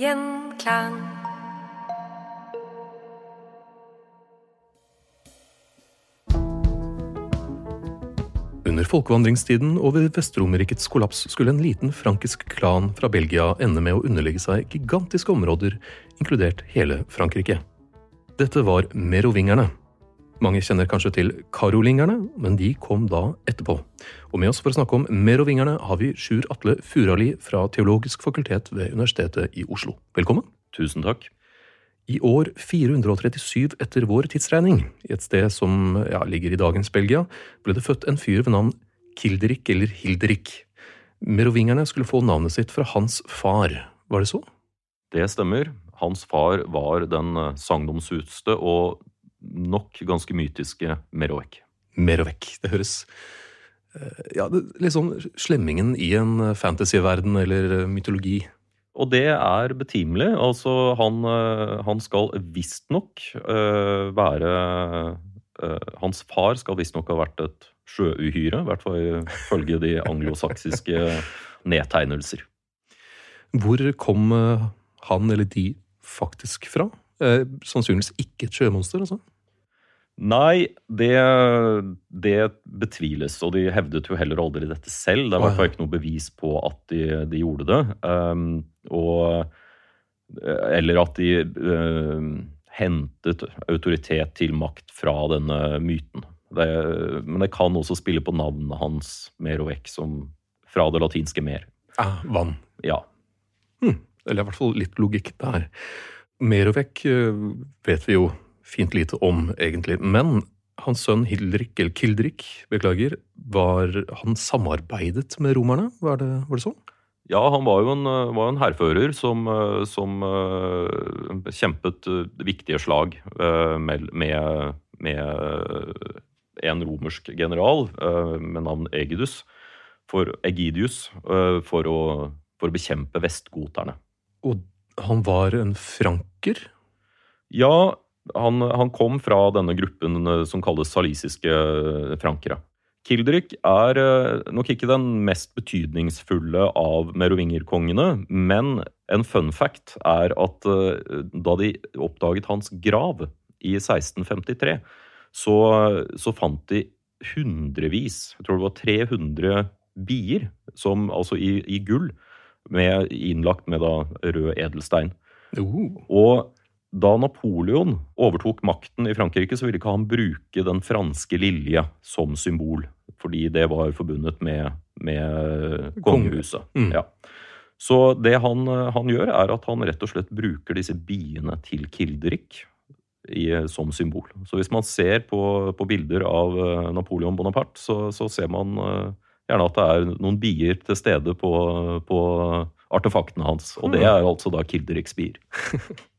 Gjenklang. Under folkevandringstiden og ved Vestromerrikets kollaps skulle en liten frankisk klan fra Belgia ende med å underlegge seg gigantiske områder, inkludert hele Frankrike. Dette var merovingerne. Mange kjenner kanskje til karolingerne, men de kom da etterpå. Og med oss for å snakke om merovingerne har vi Sjur Atle Furali fra Teologisk fakultet ved Universitetet i Oslo. Velkommen. Tusen takk. I år 437 etter vår tidsregning, i et sted som ja, ligger i dagens Belgia, ble det født en fyr ved navn Kilderik eller Hilderik. Merovingerne skulle få navnet sitt fra hans far. Var det så? Det stemmer. Hans far var den sagnomsuste og nok ganske mytiske Merovek. Merovek. Det høres eh, ja, det, litt sånn slemmingen i en fantasyverden eller mytologi. Og det er betimelig. Altså, han, eh, han skal visstnok uh, være uh, Hans far skal visstnok ha vært et sjøuhyre, i hvert fall ifølge de anglosaksiske nedtegnelser. Hvor kom han eller de faktisk fra? Eh, sannsynligvis ikke et sjømonster, altså? Nei, det, det, betviles, og de hevdet jo heller aldri dette selv. Det er i hvert fall ikke noe bevis på at de, de gjorde det. Um, og, eller at de uh, hentet autoritet til makt fra denne myten. Det, men det kan også spille på navnet hans Merovec, som fra det latinske mer. Ah, vann. Ja. Hm, eller i hvert fall litt logikk der. Mer og vet vi jo fint lite om, egentlig. Men hans sønn Hildrik, eller Kildrik, beklager, var han samarbeidet med romerne? Var det, var det sånn? Ja, han var jo en, var en hærfører som, som uh, kjempet viktige slag uh, med, med, en romersk general uh, med navn Egidus, for, Egidius for å, for å bekjempe vestgoterne. Og han var en franker? Ja, han, han, kom fra denne gruppen eh, som kalles salisiske eh, frankere. Kildrik er eh, nok ikke den mest betydningsfulle av merovingerkongene, men en fun fact er at da de oppdaget hans grav i 1653, så, så fant de hundrevis, jeg tror det var 300 bier, som, altså i, i gull, med, innlagt med da rød edelstein. Uh. Og da Napoleon overtok makten i Frankrike, så ville ikke han bruke den franske lilje som symbol, fordi det var forbundet med, med kongehuset. Mm. Ja. Så det han, han, gjør, er at han rett og slett bruker disse biene til Kilderik i, som symbol. Så hvis man ser på, på bilder av eh, Napoleon Bonaparte, så, så, ser man eh, gjerne at det er noen bier til stede på, på artefaktene hans. Og det mm. er altså da Kilderiks bier.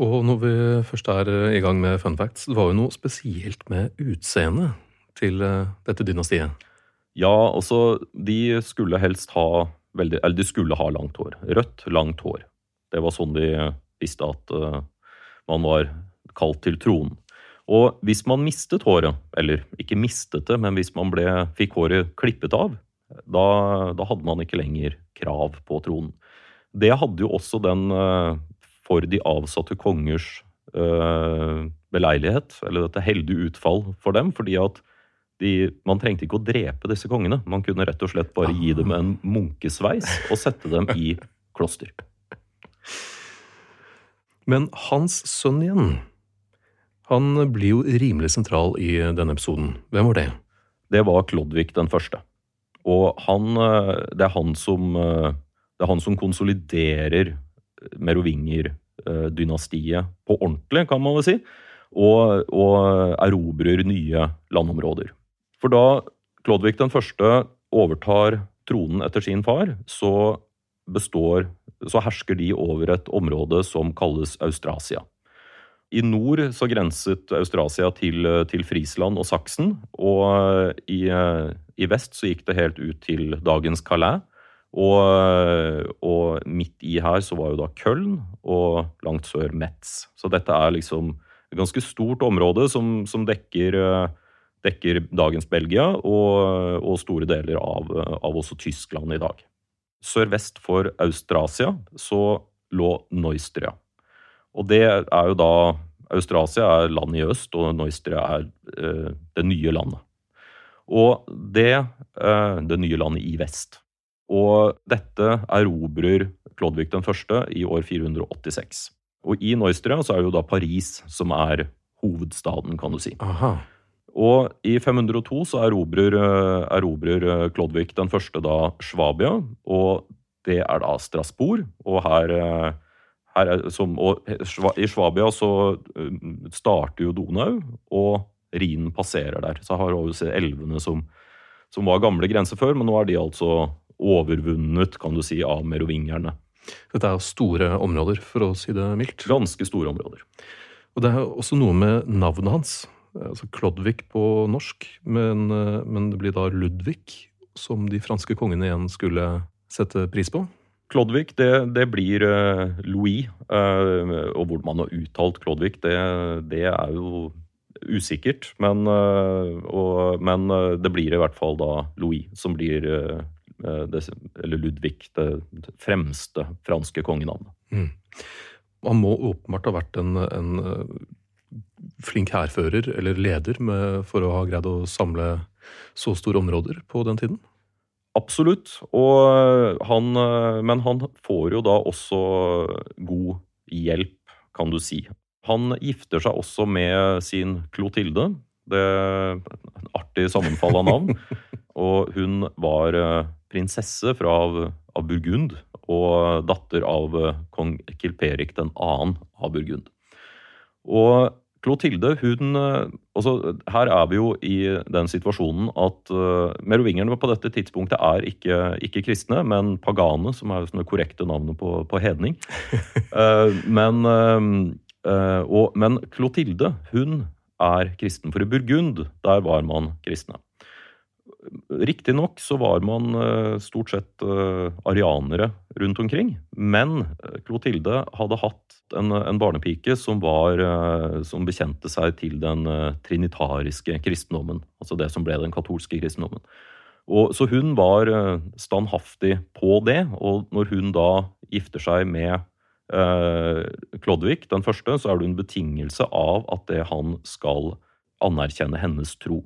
Og når vi først er eh, i gang med fun facts, det var jo noe spesielt med utseendet til eh, dette dynastiet. Ja, altså de skulle helst ha veldig Eller de skulle ha langt hår. Rødt, langt hår. Det var sånn de visste at uh, man var kalt til tronen. Og hvis man mistet håret, eller ikke mistet det, men hvis man ble, fikk håret klippet av, da, da, hadde man ikke lenger krav på tronen. Det hadde jo også den uh, for de avsatte kongers øh, beleilighet, eller dette heldige utfall for dem, fordi at de, man trengte ikke å drepe disse kongene. Man kunne rett og slett bare gi dem en munkesveis og sette dem i kloster. Men hans sønn igjen han blir jo rimelig sentral i denne episoden. Hvem var det? Det var Klodvig den første. Og han, eh, det, er han som, eh, det er han som konsoliderer merovinger-dynastiet på ordentlig, kan man vel si. Og, og erobrer nye landområder. For da Klodvig den første overtar tronen etter sin far, så består Så hersker de over et område som kalles Austrasia. I nord så grenset Austrasia til, til Frisland og Saksen. Og i, i, vest så gikk det helt ut til dagens Calais. Og, og, midt i her så var jo da Köln, og langt sør Metz. Så dette er liksom et ganske stort område som, som dekker, dekker, dagens Belgia og, og store deler av, av, også Tyskland i dag. Sørvest for Austrasia så lå Neustria. Og det er jo da Austrasia er landet i øst, og Neustria er eh, det nye landet. Og det, eh, det nye landet i vest. Og dette erobrer Klodvig den første i år 486. Og i Neustria så er det jo da Paris som er hovedstaden, kan du si. Aha. Og i 502 så erobrer, eh, erobrer Klodvig den første da Svabia, og det er da Strasbourg. Og her er, som, og I Svabia så eh, starter jo Donau, og Rhinen passerer der. Så har vi elvene som, som, var gamle grenser før, men nå er de altså overvunnet, kan du si, av merovingerne. Dette er store områder, for å si det mildt. Ganske store områder. Og det er også noe med navnet hans. Altså Klodvig på norsk, men, eh, men det blir da Ludvig, som de franske kongene igjen skulle sette pris på. Klodvig, det, det blir uh, Louis. Uh, og hvordan man har uttalt Klodvig, det, det er jo usikkert. Men, uh, og, men, det blir i hvert fall da Louis som blir det, Eller Ludvig, det fremste franske kongenavnet. Mm. Han må åpenbart ha vært en, en flink hærfører eller leder med, for å ha greid å samle så store områder på den tiden? Absolutt. Og han, men han får jo da også god hjelp, kan du si. Han gifter seg også med sin Clotilde. Det er en artig sammenfall av navn. Og hun var eh, prinsesse fra, av Burgund og datter av kong Kilperik 2. av Burgund. Og Clotilde, hun altså, Her er vi jo i den situasjonen at uh, merovingerne på dette tidspunktet er ikke, ikke, kristne, men pagane, som er det korrekte navnet på, på hedning. uh, men, uh, og, men Clotilde, hun er kristen. For i Burgund, der var man kristne. Riktignok så var man eh, stort sett eh, arianere rundt omkring, men Clotilde eh, hadde hatt en, en barnepike som, var, som bekjente seg til den trinitariske kristendommen. Altså det som ble den katolske kristendommen. Og, så hun var standhaftig på det, og når hun da gifter seg med eh, Klodvig den første, så er det en betingelse av at det han skal anerkjenne hennes tro.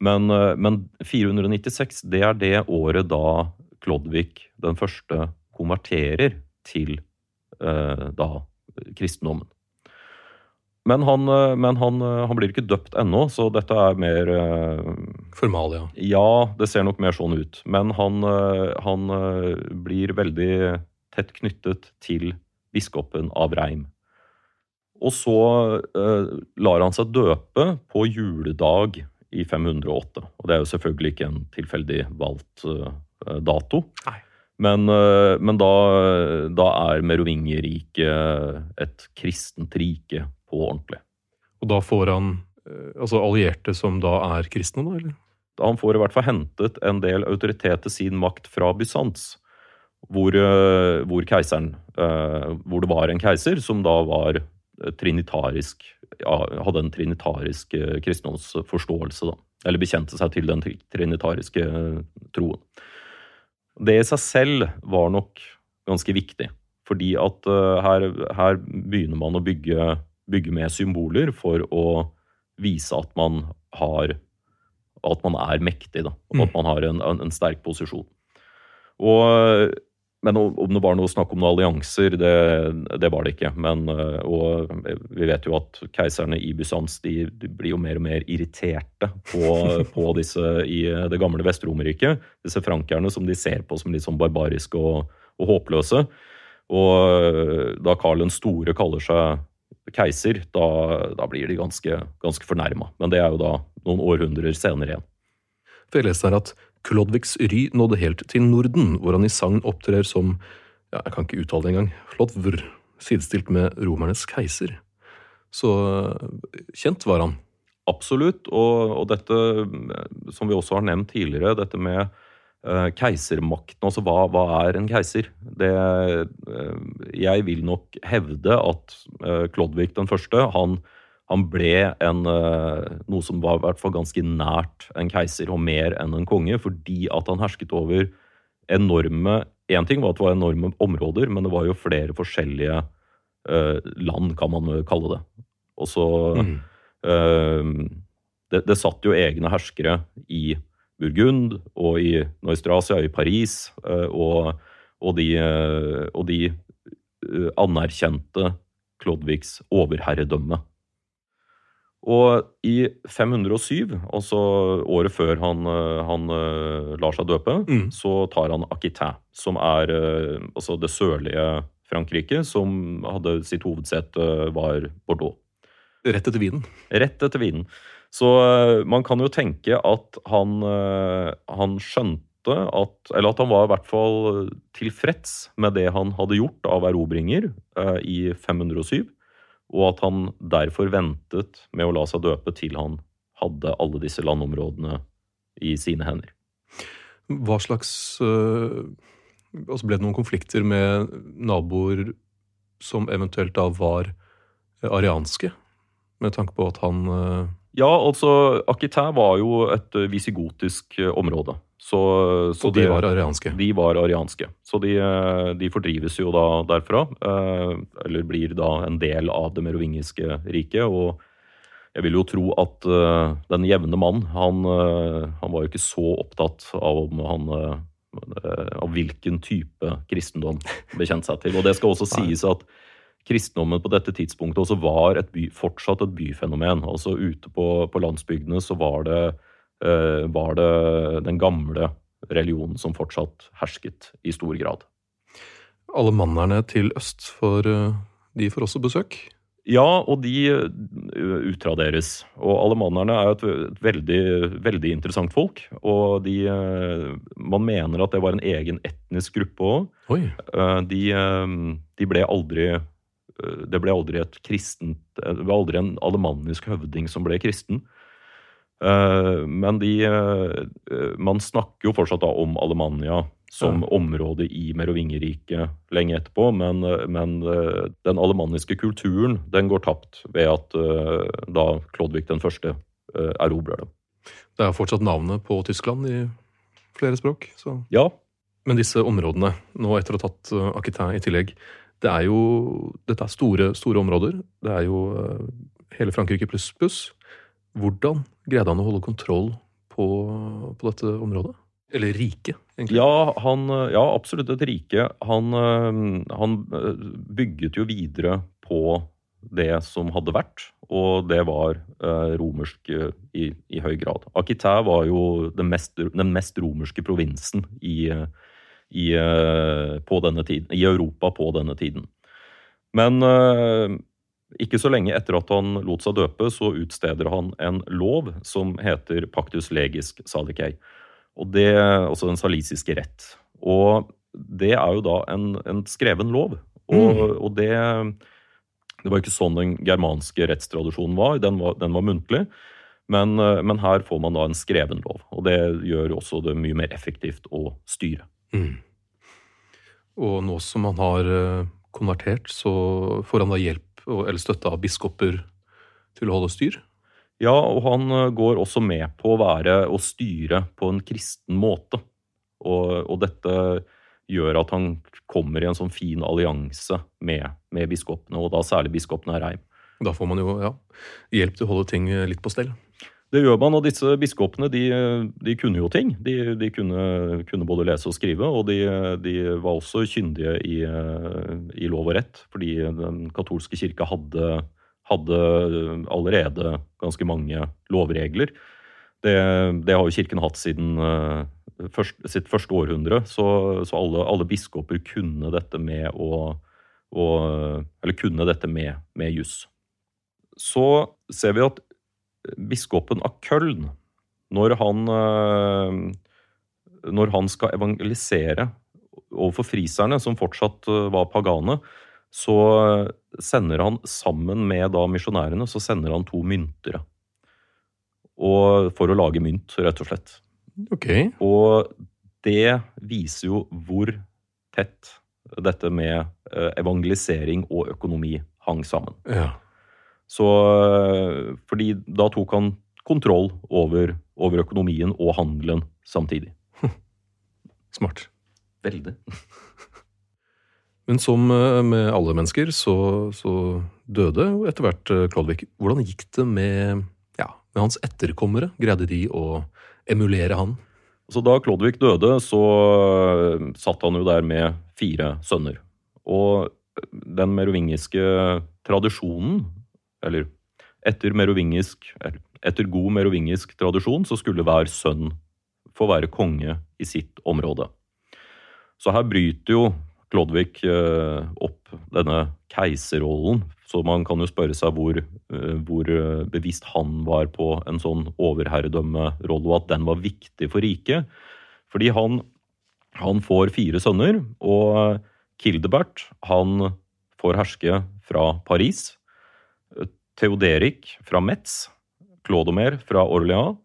Men, eh, men 496 det er det året da Klodvig den første konverterer til eh, da kristendommen. Men, han, eh, men han, han, blir ikke døpt ennå, så dette er mer Formalia? Ja, det ser nok mer sånn ut. Men han, han blir veldig tett knyttet til biskopen av Reim. Og så lar han seg døpe på juledag i 508. Og det er jo selvfølgelig ikke en tilfeldig valgt uh, dato. Nei. Men, uh, men da, da, er merovingerriket et kristent rike på ordentlig. Og da får han altså allierte som da er kristne, da? eller? Han får i hvert fall hentet en del autoritet til sin makt fra Bysants. hvor, hvor, keiseren Hvor det var en keiser som da var trinitarisk ja, Hadde en trinitarisk kristendomsforståelse, da. Eller bekjente seg til den trinitariske troen. Det i seg selv var nok ganske viktig. Fordi at her, her begynner man å bygge, bygge med symboler for å vise at man har At man er mektig, da. Og at mm. man har en, en, en sterk posisjon. Og, men om det var noe snakk om noen allianser, det, det var det ikke. Men, og vi vet jo at keiserne i Bysants de, de blir jo mer og mer irriterte på, på disse i det gamle Vest-Romerriket. Disse frankerne som de ser på som litt sånn barbariske og, og håpløse. Og da Karl den store kaller seg keiser, da, da blir de ganske, ganske fornærma. Men det er jo da noen århundrer senere igjen. For jeg leser her at Klodvigs ry nådde helt til Norden, hvor han i sagn opptrer som ja, jeg kan ikke uttale det engang, Flodvr, sidestilt med romernes keiser. Så kjent var han. Absolutt, og, og dette, som vi også har nevnt tidligere, dette med Uh, keisermakten, altså hva, hva, er en keiser? Det, uh, jeg vil nok hevde at uh, Klodvig den første, han, han ble en, noe som var i hvert fall ganske nært en keiser, og mer enn en konge, fordi at han hersket over enorme Én ting var at det var enorme områder, men det var jo flere forskjellige land, kan man kalle det. Og så mm. det, det satt jo egne herskere i Burgund og i Neustrasia i Paris, uh, og, og, de, eh, og de eh, anerkjente Klodvigs overherredømme. Og i 507, altså året før han, han lar seg døpe, mm. så tar han Aquitain, som er altså det sørlige Frankrike, som hadde sitt hovedsete var Bordeaux. Rett etter vinen. Rett etter vinen. Så eh, man kan jo tenke at han, eh, han skjønte at Eller at han var i hvert fall tilfreds med det han hadde gjort av erobringer eh, i 507, og at han derfor ventet med å la seg døpe til han hadde alle disse landområdene i sine hender. Hva slags Altså ble det noen konflikter med naboer som eventuelt da var arianske, med tanke på at han ja, altså Akitæ var jo et eh, visigotisk eh, område. Så, så og de var arianske? De var arianske. Så de, eh, de, fordrives jo da derfra. Eller blir da en del av det merovingiske riket. Og jeg vil jo tro at den jevne mann, han, han var jo ikke så opptatt av om han av hvilken type kristendom bekjente seg til. Og det skal også sies at kristendommen på dette tidspunktet også var et by, fortsatt et byfenomen. Altså ute på, på landsbygdene så var det, var det den gamle religionen som fortsatt hersket i stor grad. Alle mannerne til øst, for uh, de får også besøk? Ja, og de uh, utraderes. Og alemannerne er et, et veldig, veldig, interessant folk. Og de Man mener at det var en egen etnisk gruppe òg. De, de ble aldri det ble aldri et kristent Det var aldri en alemannisk høvding som ble kristen. Eh, men de eh, Man snakker jo fortsatt da om Alemania som ja. område i Merovingerriket lenge etterpå, men, men, eh, den alemanniske kulturen den går tapt ved at da Klodvig den første erobrer det. Det er fortsatt navnet på Tyskland i flere språk. Så. Ja. Men disse områdene, nå etter å ha tatt Aquitain i tillegg, det er jo Dette er store, store områder. Det er jo hele Frankrike pluss pluss. Hvordan greide han å holde kontroll på, på dette området? Eller riket, egentlig? Ja, han, ja, absolutt et rike. Han, eh, han, eh, bygget jo videre på det som hadde vært, og det var romersk i, i høy grad. Akitæ var jo den mest, den mest romerske provinsen i, i, eh, tiden, i Europa på denne tiden. Men eh, ikke så lenge etter at han lot seg døpe, så utsteder han en lov som heter Pactus legisk salikei. Og det, altså den salisiske rett. Og det er jo da en, en skreven lov. Og, mm. og, det Det var ikke sånn den germanske rettstradisjonen var. Den var, den var muntlig. Men, eh, men, her får man da en skreven lov. Og det gjør også det mye mer effektivt å styre. Mm. Og nå som han har eh, konvertert, så får han da hjelp eller støtta av biskoper til å holde styr? Ja, og han eh, går også med på å være og styre på en kristen måte. Og, og dette gjør at han kommer i en sånn fin allianse med, med biskopene, og da særlig biskopene av Reim. Da får man jo ja, hjelp til å holde ting litt på stell. Det gjør man, og disse biskopene de, de kunne jo ting. De, de kunne, kunne, både lese og skrive, og de, de var også kyndige i, i, lov og rett. Fordi den katolske kirka hadde, hadde allerede ganske mange lovregler. Det, det, har jo kirken hatt siden uh, først, sitt første århundre, så, så alle, alle, biskoper kunne dette med å, å Eller kunne dette med, med juss. Så ser vi at biskopen av Köln, når han, eh, når han skal evangelisere overfor friserne, som fortsatt eh, var pagane, så sender han sammen med da misjonærene så sender han to myntere. Og for å lage mynt, rett og slett. Okay. Og det viser jo hvor tett dette med eh, evangelisering og økonomi hang sammen. Ja. Så, eh, fordi da tok han kontroll over, over økonomien og handelen samtidig. Smart. Veldig. Men som eh, med alle mennesker, så, så døde etter hvert Klodvik. Hvordan gikk det med, ja, med, hans etterkommere? Greide de å emulere han? Så da Klodvik døde, så satt han jo der med fire sønner. Og den merovingiske tradisjonen eller etter, merovingisk, etter god merovingisk tradisjon så skulle hver sønn få være konge i sitt område. Så her bryter jo Klodvig eh, opp denne keiserrollen. Så man kan jo spørre seg hvor, eh, hvor bevisst han var på en sånn overherredømmerolle, og at den var viktig for riket. Fordi han, han får fire sønner, og Kildebert han får herske fra Paris. Theoderik fra Metz, Clodomer fra Orléans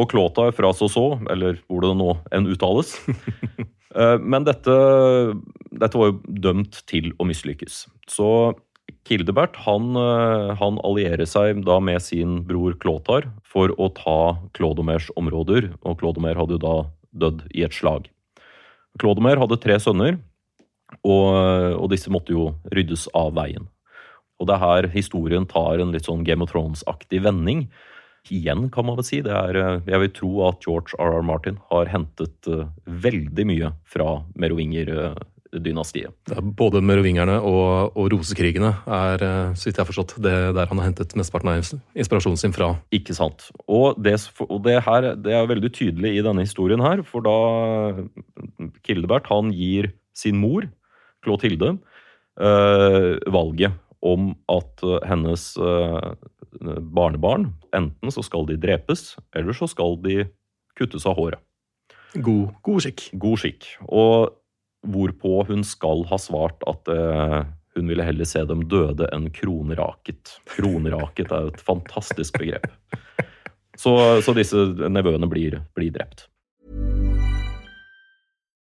og Clotar fra Sossau, eller hvor det nå enn uttales. Eh, men dette, dette, var jo dømt til å mislykkes. Så Kildebert han, eh, han, allierer seg da med sin bror Clotar for å ta Clodomers områder, og Clodomer hadde jo da dødd i et slag. Clodomer hadde tre sønner, og, og disse måtte jo ryddes av veien. Og det er her historien tar en litt sånn Game of Thrones-aktig vending. Igjen, kan man vel si. Det er, eh, jeg vil tro at George R.R. Martin har hentet uh, veldig mye fra merovinger-dynastiet. Både merovingerne og, og rosekrigene er, uh, så vidt jeg har forstått, det der han har hentet mesteparten av inspirasjonen sin fra. Ikke sant. Og det, og det, her, det er veldig tydelig i denne historien her, for da Kildebert han gir sin mor, Clotilde, øh, valget om at eh, hennes eh, barnebarn enten så skal de drepes, eller så skal de kuttes av håret. God, god skikk. God skikk. Og hvorpå hun skal ha svart at eh, hun ville heller se dem døde enn kronraket. Kronraket er et fantastisk begrep. Så, så disse nevøene blir, blir drept.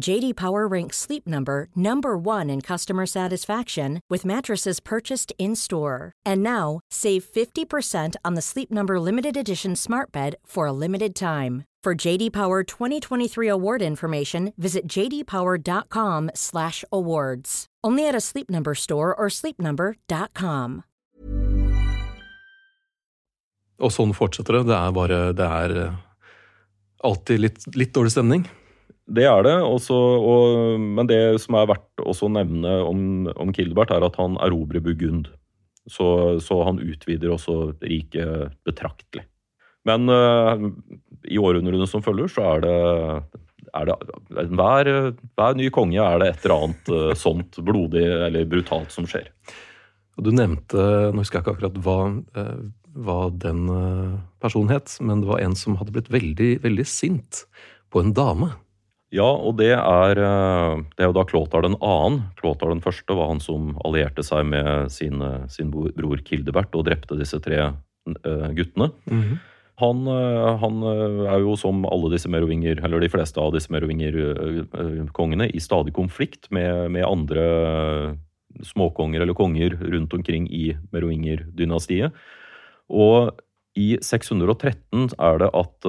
JD Power ranks Sleep Number number 1 in customer satisfaction with mattresses purchased in-store. And now, save 50% on the Sleep Number limited edition smart bed for a limited time. For JD Power 2023 award information, visit jdpower.com/awards. Only at a Sleep Number store or sleepnumber.com. Og sånn fortsetter det. Det er bare Det er eh, alltid litt, litt dårlig stemning. Det er det. Også, og, men det som er verdt også å nevne om, om Kildebert, er at han erobrer Burgund. Så, så han utvider også riket betraktelig. Men uh, i århundrene som følger, så er det, er det hver, hver, ny konge er det et eller annet uh, sånt blodig eller brutalt som skjer. Du nevnte, nå husker jeg ikke akkurat hva, uh, hva den personen het, men det var en som hadde blitt veldig, veldig sint på en dame. Ja, og det er, det er jo da Klåtar den annen. Klåtar den første var han som allierte seg med sin, sin bror Kildebert og drepte disse tre guttene. Mm -hmm. Han, eh, han, eh, er jo som alle disse merovinger, eller de fleste av disse merovingerkongene, i stadig konflikt med, med andre småkonger eller konger rundt omkring i merovingerdynastiet. Og i 613 er det at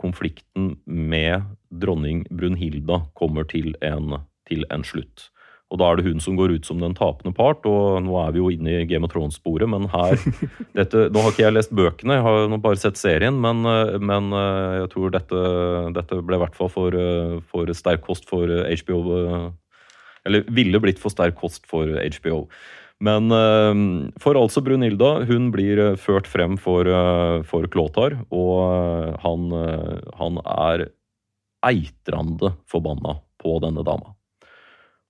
konflikten med dronning Brunhilda kommer til en, til en slutt. Og da er det hun som går ut som den tapende part. Og nå er vi jo inne i Game of Thrones-sporet, men her dette, Nå har ikke jeg lest bøkene, jeg har bare sett serien, men, men eh, jeg tror dette, dette ble i hvert fall for, eh, for sterk kost for HBO. Eh, eller ville blitt for sterk kost for HBO. Men for altså Brunilda, hun blir ført frem for, for Klåtar, og han, han er eitrande forbanna på denne dama.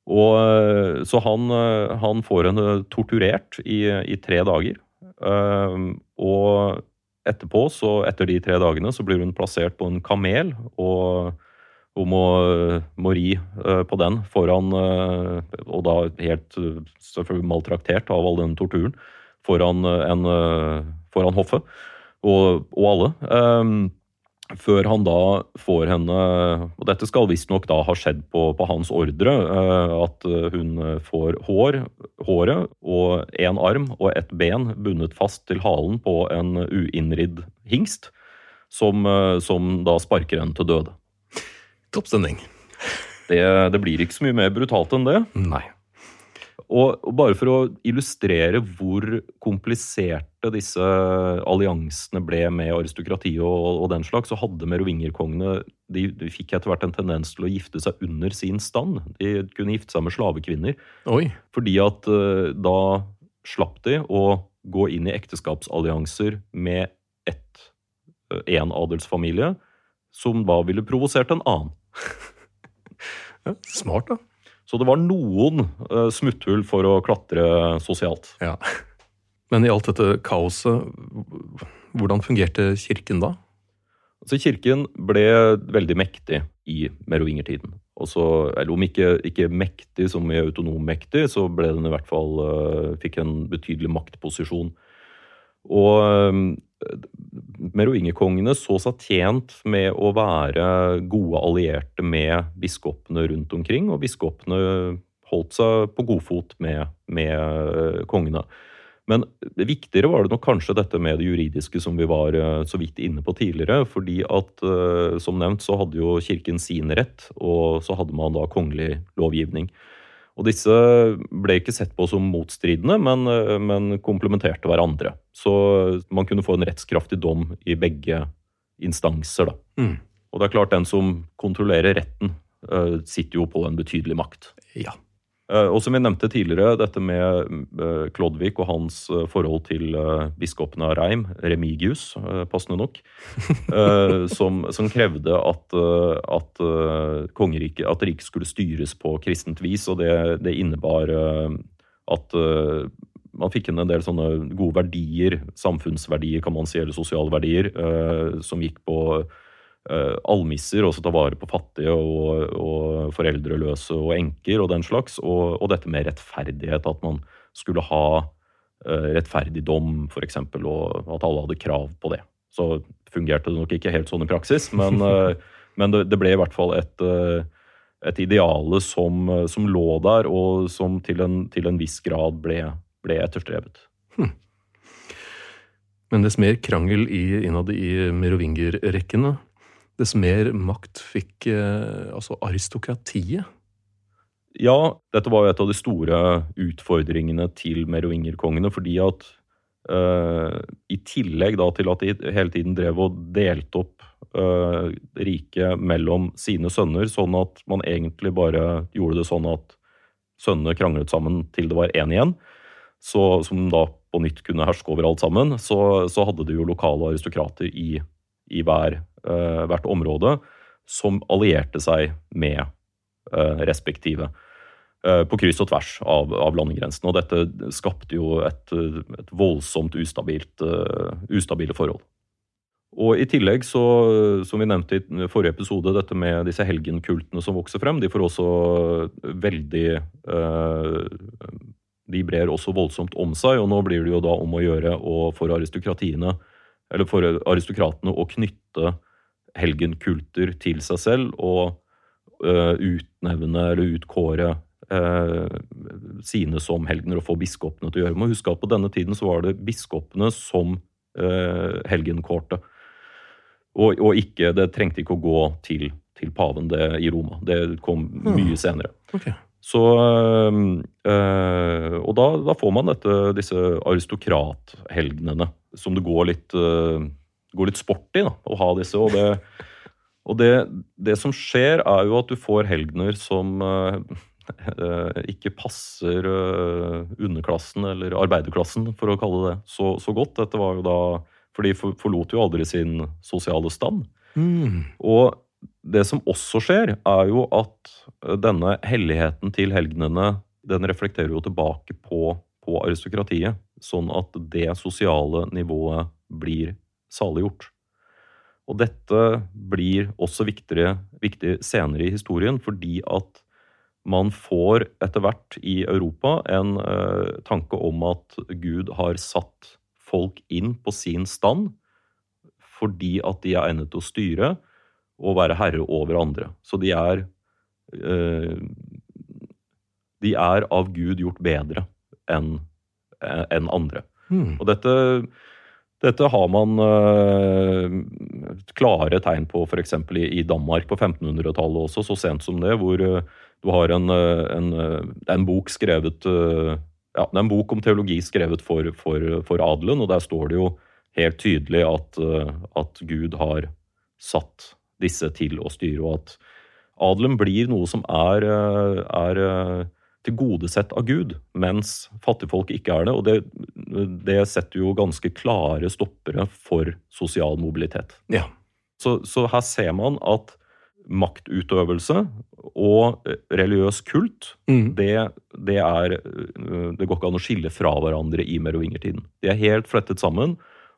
Og, eh, så han, eh, han, får henne torturert i, i tre dager. Uh, og etterpå, så etter de tre dagene, så blir hun plassert på en kamel. Og hun må, må ri uh, på den foran uh, Og da helt selvfølgelig maltraktert av all den torturen foran, en, foran hoffet og, og alle. Um, før han da får henne Og dette skal visstnok da ha skjedd på, på hans ordre. Uh, at hun får hår, håret og én arm og ett ben bundet fast til halen på en uinnridd hingst. Som, eh, som da sparker henne til døde. Toppstemning. Det, det blir ikke så mye mer brutalt enn det. Nei. Og, og, bare for å illustrere hvor kompliserte disse alliansene ble med aristokratiet og, og, den slags, så hadde merovingerkongene de, de, fikk etter hvert en tendens til å gifte seg under sin stand. De kunne gifte seg med slavekvinner. Oi. Fordi at uh, da slapp de å gå inn i ekteskapsallianser med ett, én uh, adelsfamilie, som da ville provosert en annen. Ja, smart, da. Så det var noen uh, smutthull for å klatre sosialt. Ja. Men i alt dette kaoset, hvordan fungerte kirken da? Altså, kirken ble veldig mektig i merovingertiden. Også, eller om ikke, ikke, mektig som i autonommektig, så ble den i hvert fall uh, fikk en betydelig maktposisjon. Og um, merovingerkongene så seg tjent med å være gode allierte med biskopene rundt omkring, og biskopene holdt seg på godfot med, med eh, kongene. Men viktigere var det nok kanskje dette med det juridiske som vi var eh, så vidt inne på tidligere. fordi at eh, som nevnt så hadde jo kirken sin rett, og så hadde man da kongelig lovgivning. Og disse ble ikke sett på som motstridende, men, men komplementerte hverandre. Så man kunne få en rettskraftig dom i begge instanser. Da. Mm. Og det er klart, den som kontrollerer retten, uh, sitter jo på en betydelig makt. Ja. Uh, og som vi nevnte tidligere, dette med uh, Klodvik og hans forhold til biskopen av Reim, Remigius, passende nok, som, som, krevde at, at, kongeriket, at riket skulle styres på kristent vis. Og det, det innebar at man fikk inn en del sånne gode verdier, samfunnsverdier kan man si, eller sosiale verdier, som gikk på uh, almisser, også ta vare på fattige og, og foreldreløse og enker og den slags. Og, og, dette med rettferdighet, at man skulle ha rettferdig dom, f.eks., og at alle hadde krav på det. Så fungerte det nok ikke helt sånn i praksis, men, men det, det, ble i hvert fall et, et ideale som, som, lå der, og som til en, til en viss grad ble, ble etterstrevet. Hm. Men dess mer krangel i, innad i merovingerrekkene, dess mer makt fikk eh, altså aristokratiet. Ja, dette var jo et av de store utfordringene til merovingerkongene, fordi at eh, i tillegg da til at de hele tiden drev og delte opp eh, riket mellom sine sønner, sånn at man egentlig bare gjorde det sånn at sønnene kranglet sammen til det var én igjen, så, som da på nytt kunne herske over alt sammen, så, så hadde de jo lokale aristokrater i, i hver, uh, hvert område som allierte seg med uh, respektive. Uh, på kryss og tvers av, av landegrensene. Og dette skapte jo et, et voldsomt ustabilt, ustabile forhold. Og i tillegg, så, som vi nevnte i forrige episode, dette med disse helgenkultene som vokser frem, de får også veldig de brer også voldsomt om seg, og nå blir det jo da om å gjøre for aristokratiene, eller for aristokratene å knytte helgenkulter til seg selv og uh, utnevne eller utkåre uh, sine som helgener og få biskopene til å gjøre. Man huske at på denne tiden så var det biskopene som uh, helgenkårte. Og, og, ikke, det trengte ikke å gå til, til paven det, i Roma. Det kom hmm. mye senere. Okay. Så, øh, og da, da, får man dette, disse aristokrathelgenene, som det går litt, øh, går litt sport i da, å ha disse. Og, det, og det, det, som skjer, er jo at du får helgener som øh, ikke passer underklassen, eller arbeiderklassen, for å kalle det så, så godt. Dette var jo da For de forlot jo aldri sin sosiale stand. Mm. Og det som også skjer, er jo at eh, denne helligheten til helgenene den reflekterer jo tilbake på, på aristokratiet. Sånn at det sosiale nivået blir saliggjort. Og dette blir også viktigere, viktig senere i historien, fordi at man får etter hvert i Europa en eh, tanke om at Gud har satt folk inn på sin stand fordi at de er egnet til å styre, og være herre over andre. Så de er eh, De er av Gud gjort bedre enn en andre. Hmm. Og dette, dette har man uh, klare tegn på f.eks. I, i Danmark på 1500-tallet også, så sent som det, hvor uh, du har en, en, en bok skrevet ja, det er en bok om teologi skrevet for, for, for, adelen, og der står det jo helt tydelig at, at Gud har satt disse til å styre, og at adelen blir noe som er, eh, er eh, tilgodesett av Gud, mens fattigfolk ikke er det. Og det, det, setter jo ganske klare stoppere for sosial mobilitet. Ja. Så, så, her ser man at maktutøvelse og religiøs kult, mm. det, det, er Det går ikke an å skille fra hverandre i merovingertiden. De er helt flettet sammen,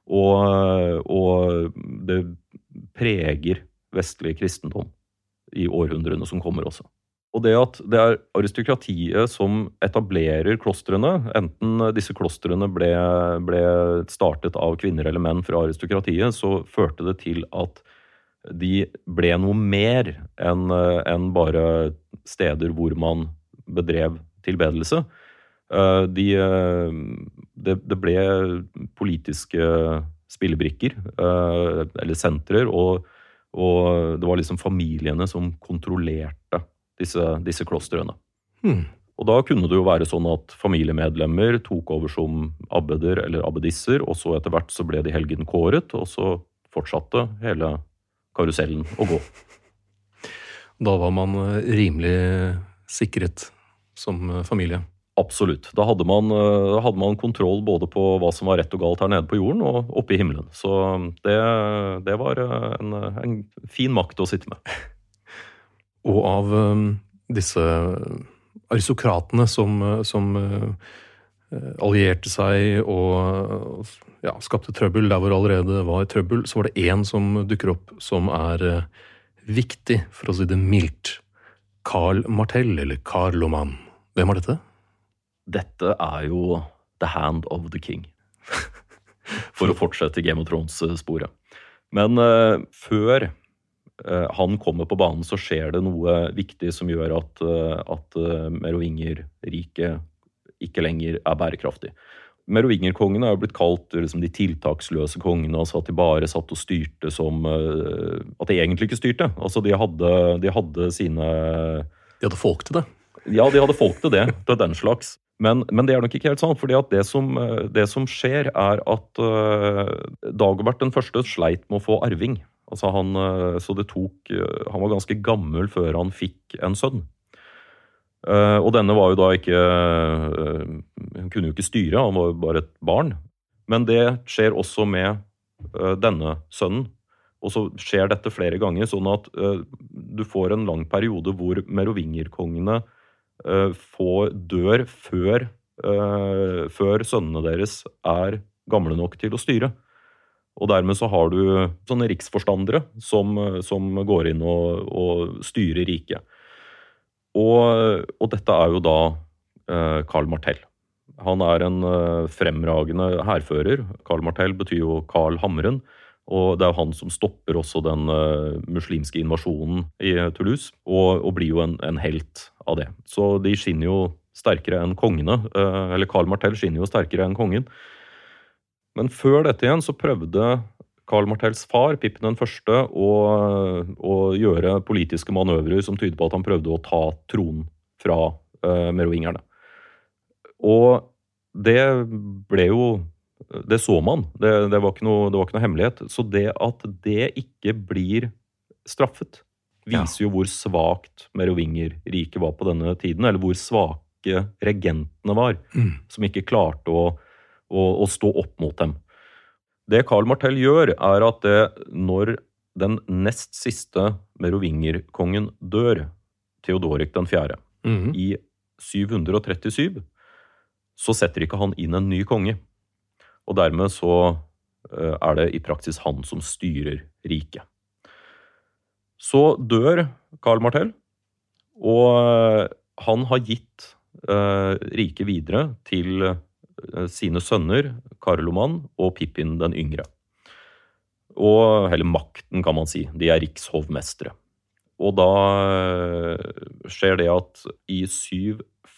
og, og det preger vestlig kristendom i århundrene som kommer også. Og det at det er aristokratiet som etablerer klostrene, enten disse klostrene ble, ble, startet av kvinner eller menn fra aristokratiet, så førte det til at de ble noe mer enn en bare steder hvor man bedrev tilbedelse. Eh, de, det, det ble politiske spillebrikker, eh, eller sentrer, og og det var liksom familiene som kontrollerte disse, disse klostrene. Hmm. Og da kunne det jo være sånn at familiemedlemmer tok over som abbeder eller abbedisser, og så etter hvert så ble de helgenkåret, og så fortsatte hele karusellen å gå. Da var man eh, rimelig sikret som eh, familie? Absolutt. Da hadde man, da hadde man, kontroll både på hva som var rett og galt her nede på jorden, og oppe i himmelen. Så det, det var eh, en, en, fin makt å sitte med. Og av um, disse aristokratene som, som allierte seg og ja, skapte trøbbel der hvor allerede var trøbbel, så var det én som dukker opp som er viktig, for å si det mildt. Carl Martell, eller Carloman. Hvem var dette? Dette er jo The Hand of the King. For å fortsette Game of Thrones-sporet. Men uh, før uh, han kommer på banen, så skjer det noe viktig som gjør at, uh, at Merovinger-riket ikke lenger er bærekraftig. Merovingerkongene er jo blitt kalt liksom, de tiltaksløse kongene. altså At de bare satt og styrte som At de egentlig ikke styrte. Altså De hadde, de hadde sine De hadde folk til det? Ja, de hadde folk til det. Til den slags. Men, men, det er nok ikke helt sant. fordi at det som, det som skjer, er at uh, Dagobert den første sleit med å få arving. Altså han, uh, så det tok uh, Han var ganske gammel før han fikk en sønn. Uh, og denne var jo da ikke Hun kunne jo ikke styre, han var jo bare et barn. Men det skjer også med denne sønnen. Og så skjer dette flere ganger, sånn at du får en lang periode hvor merovingerkongene Eh, få dør før, uh, før sønnene deres er gamle nok til å styre. Og dermed så har du sånne riksforstandere som, som går inn og, og styrer riket. Og, og, dette er jo da eh, Karl Martell. Han er en eh, fremragende hærfører. Karl Martell betyr jo Karl Hammeren. Og det er jo han som stopper også den uh, muslimske invasjonen i Toulouse, og, og blir jo en, en, helt av det. Så de skinner jo sterkere enn kongene. Uh, eller Karl Martell skinner jo sterkere enn kongen. Men før dette igjen så prøvde Karl Martells far, Pippen den første, å, å, gjøre politiske manøvrer som tyder på at han prøvde å ta tronen fra uh, merovingerne. Og det ble jo det så man. Det, det, var noe, det, var ikke noe, hemmelighet. Så det at det ikke blir straffet, viser ja. jo hvor svakt merovingerriket var på denne tiden. Eller hvor svake regentene var, mm. som ikke klarte å, å, å, stå opp mot dem. Det Karl Martell gjør, er at det, når den nest siste merovingerkongen dør, Theodorik 4., mm. i 737, så setter ikke han inn en ny konge. Og dermed så eh, er det i praksis han som styrer riket. Så dør Karl Martell, og eh, han har gitt uh, riket videre til sine sønner Karloman og Pippin den yngre. Og hele makten, kan man si. De er rikshovmestere. Og da skjer det at i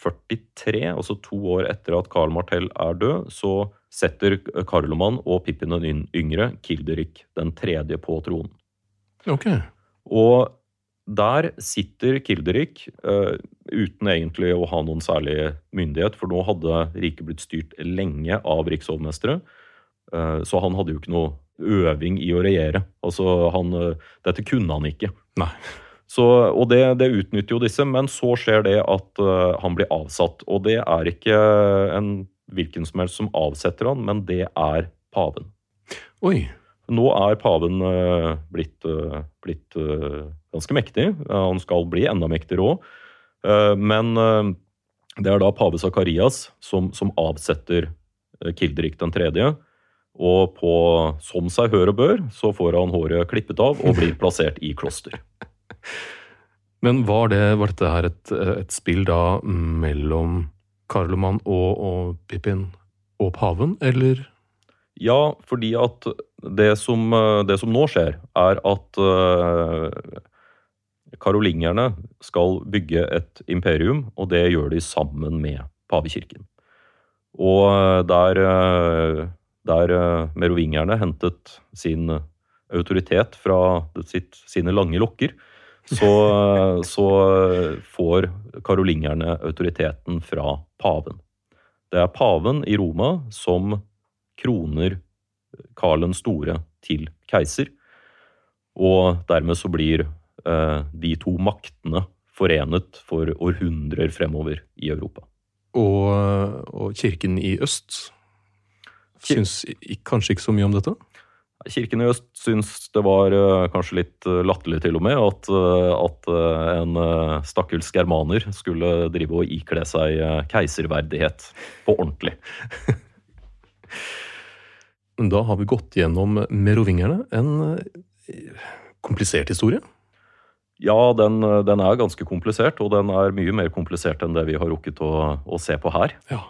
743, altså to år etter at Karl Martell er død, så setter Karloman og Pippin den yngre, Kilderik den tredje, på tronen. Okay. Og der sitter Kilderik uh, uten egentlig å ha noen særlig myndighet, for nå hadde riket blitt styrt lenge av rikshovmestere. Uh, så han hadde jo ikke noe øving i å regjere. Altså, han, uh, dette kunne han ikke. Nei. Så, og det, det, utnytter jo disse, men så skjer det at han blir avsatt. Og det er ikke en hvilken som helst som avsetter han, men det er paven. Oi. Nå er paven uh, blitt, uh, blitt uh, ganske mektig. han skal bli enda mektigere òg. men det er da pave Sakarias som, som avsetter Kilderik den tredje. Og på, som seg hør og bør, så får han håret klippet av og blir plassert i kloster. Men var, det, var dette her et, et spill da mellom Karloman og, og Pippin og paven, eller? Ja, fordi at det som, det som nå skjer, er at uh, karolingerne skal bygge et imperium, og det gjør de sammen med pavekirken. Og eh, der, eh, der merovingerne hentet sin autoritet fra sitt, sine lange lokker, så, så får karolingerne autoriteten fra paven. Det er paven i Roma som kroner Karl den store til keiser. Og dermed så blir eh, de to maktene forenet for århundrer fremover i Europa. Og, og kirken i øst syns kanskje ikke så mye om dette? Kirken i øst syns det var uh, kanskje litt uh, latterlig til og med at, uh, at en stakkels germaner skulle drive og ikle seg keiserverdighet på ordentlig. da har vi gått gjennom merovingerne. En komplisert historie? Ja, den, den, er ganske komplisert, og den er mye mer komplisert enn det vi har rukket å, å se på her. Ja.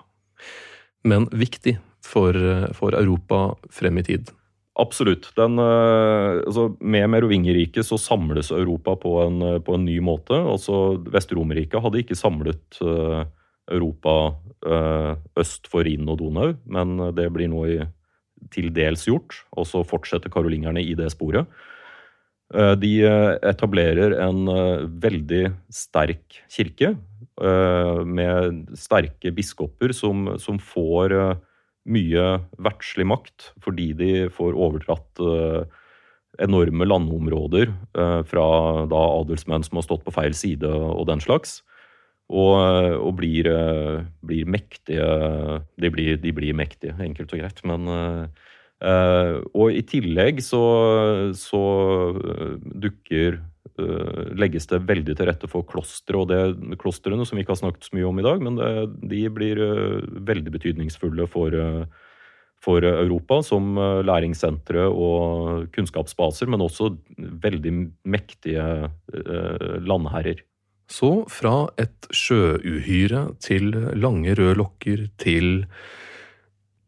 men viktig for, for Europa frem i tid. Absolutt. Den, altså med Merovingerriket så samles Europa på en, på en ny måte. Altså Vest-Romerriket hadde ikke samlet Europa øst for Rhin og Donau, men det blir nå i, til dels gjort. Og så fortsetter karolingerne i det sporet. Eh, de eh, etablerer en eh, veldig sterk kirke med sterke biskoper som, som får mye verdslig makt fordi de får overdratt enorme landområder fra da adelsmenn som har stått på feil side og den slags. Og, og blir, blir, mektige de blir, de blir, mektige, enkelt og greit. Men og i tillegg så, så dukker legges det veldig til rette for klostre, og det klostrene som vi ikke har snakket så mye om i dag, men det, de blir veldig betydningsfulle for, for Europa som læringssentre og kunnskapsbaser, men også veldig mektige landherrer. Så fra et sjøuhyre til lange røde lokker til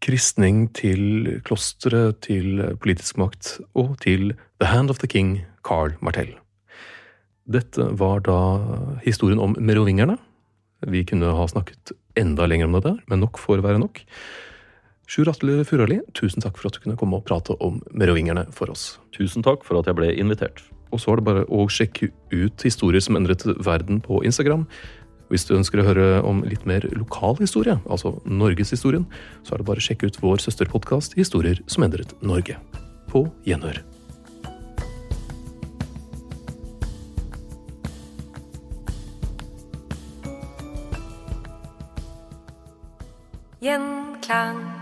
kristning til klostre, til politisk makt og til The Hand of the King, Carl Martell. Dette var da historien om merovingerne. Vi kunne ha snakket enda lenger om det der, men nok får være nok. Sjur Atle Furali, tusen takk for at du kunne komme og prate om merovingerne for oss. Tusen takk for at jeg ble invitert. Og så er det bare å sjekke ut historier som endret verden på Instagram. Hvis du ønsker å høre om litt mer lokal historie, altså norgeshistorien, så er det bare å sjekke ut vår søsterpodkast Historier som endret Norge. På gjenhør. Gjenklang.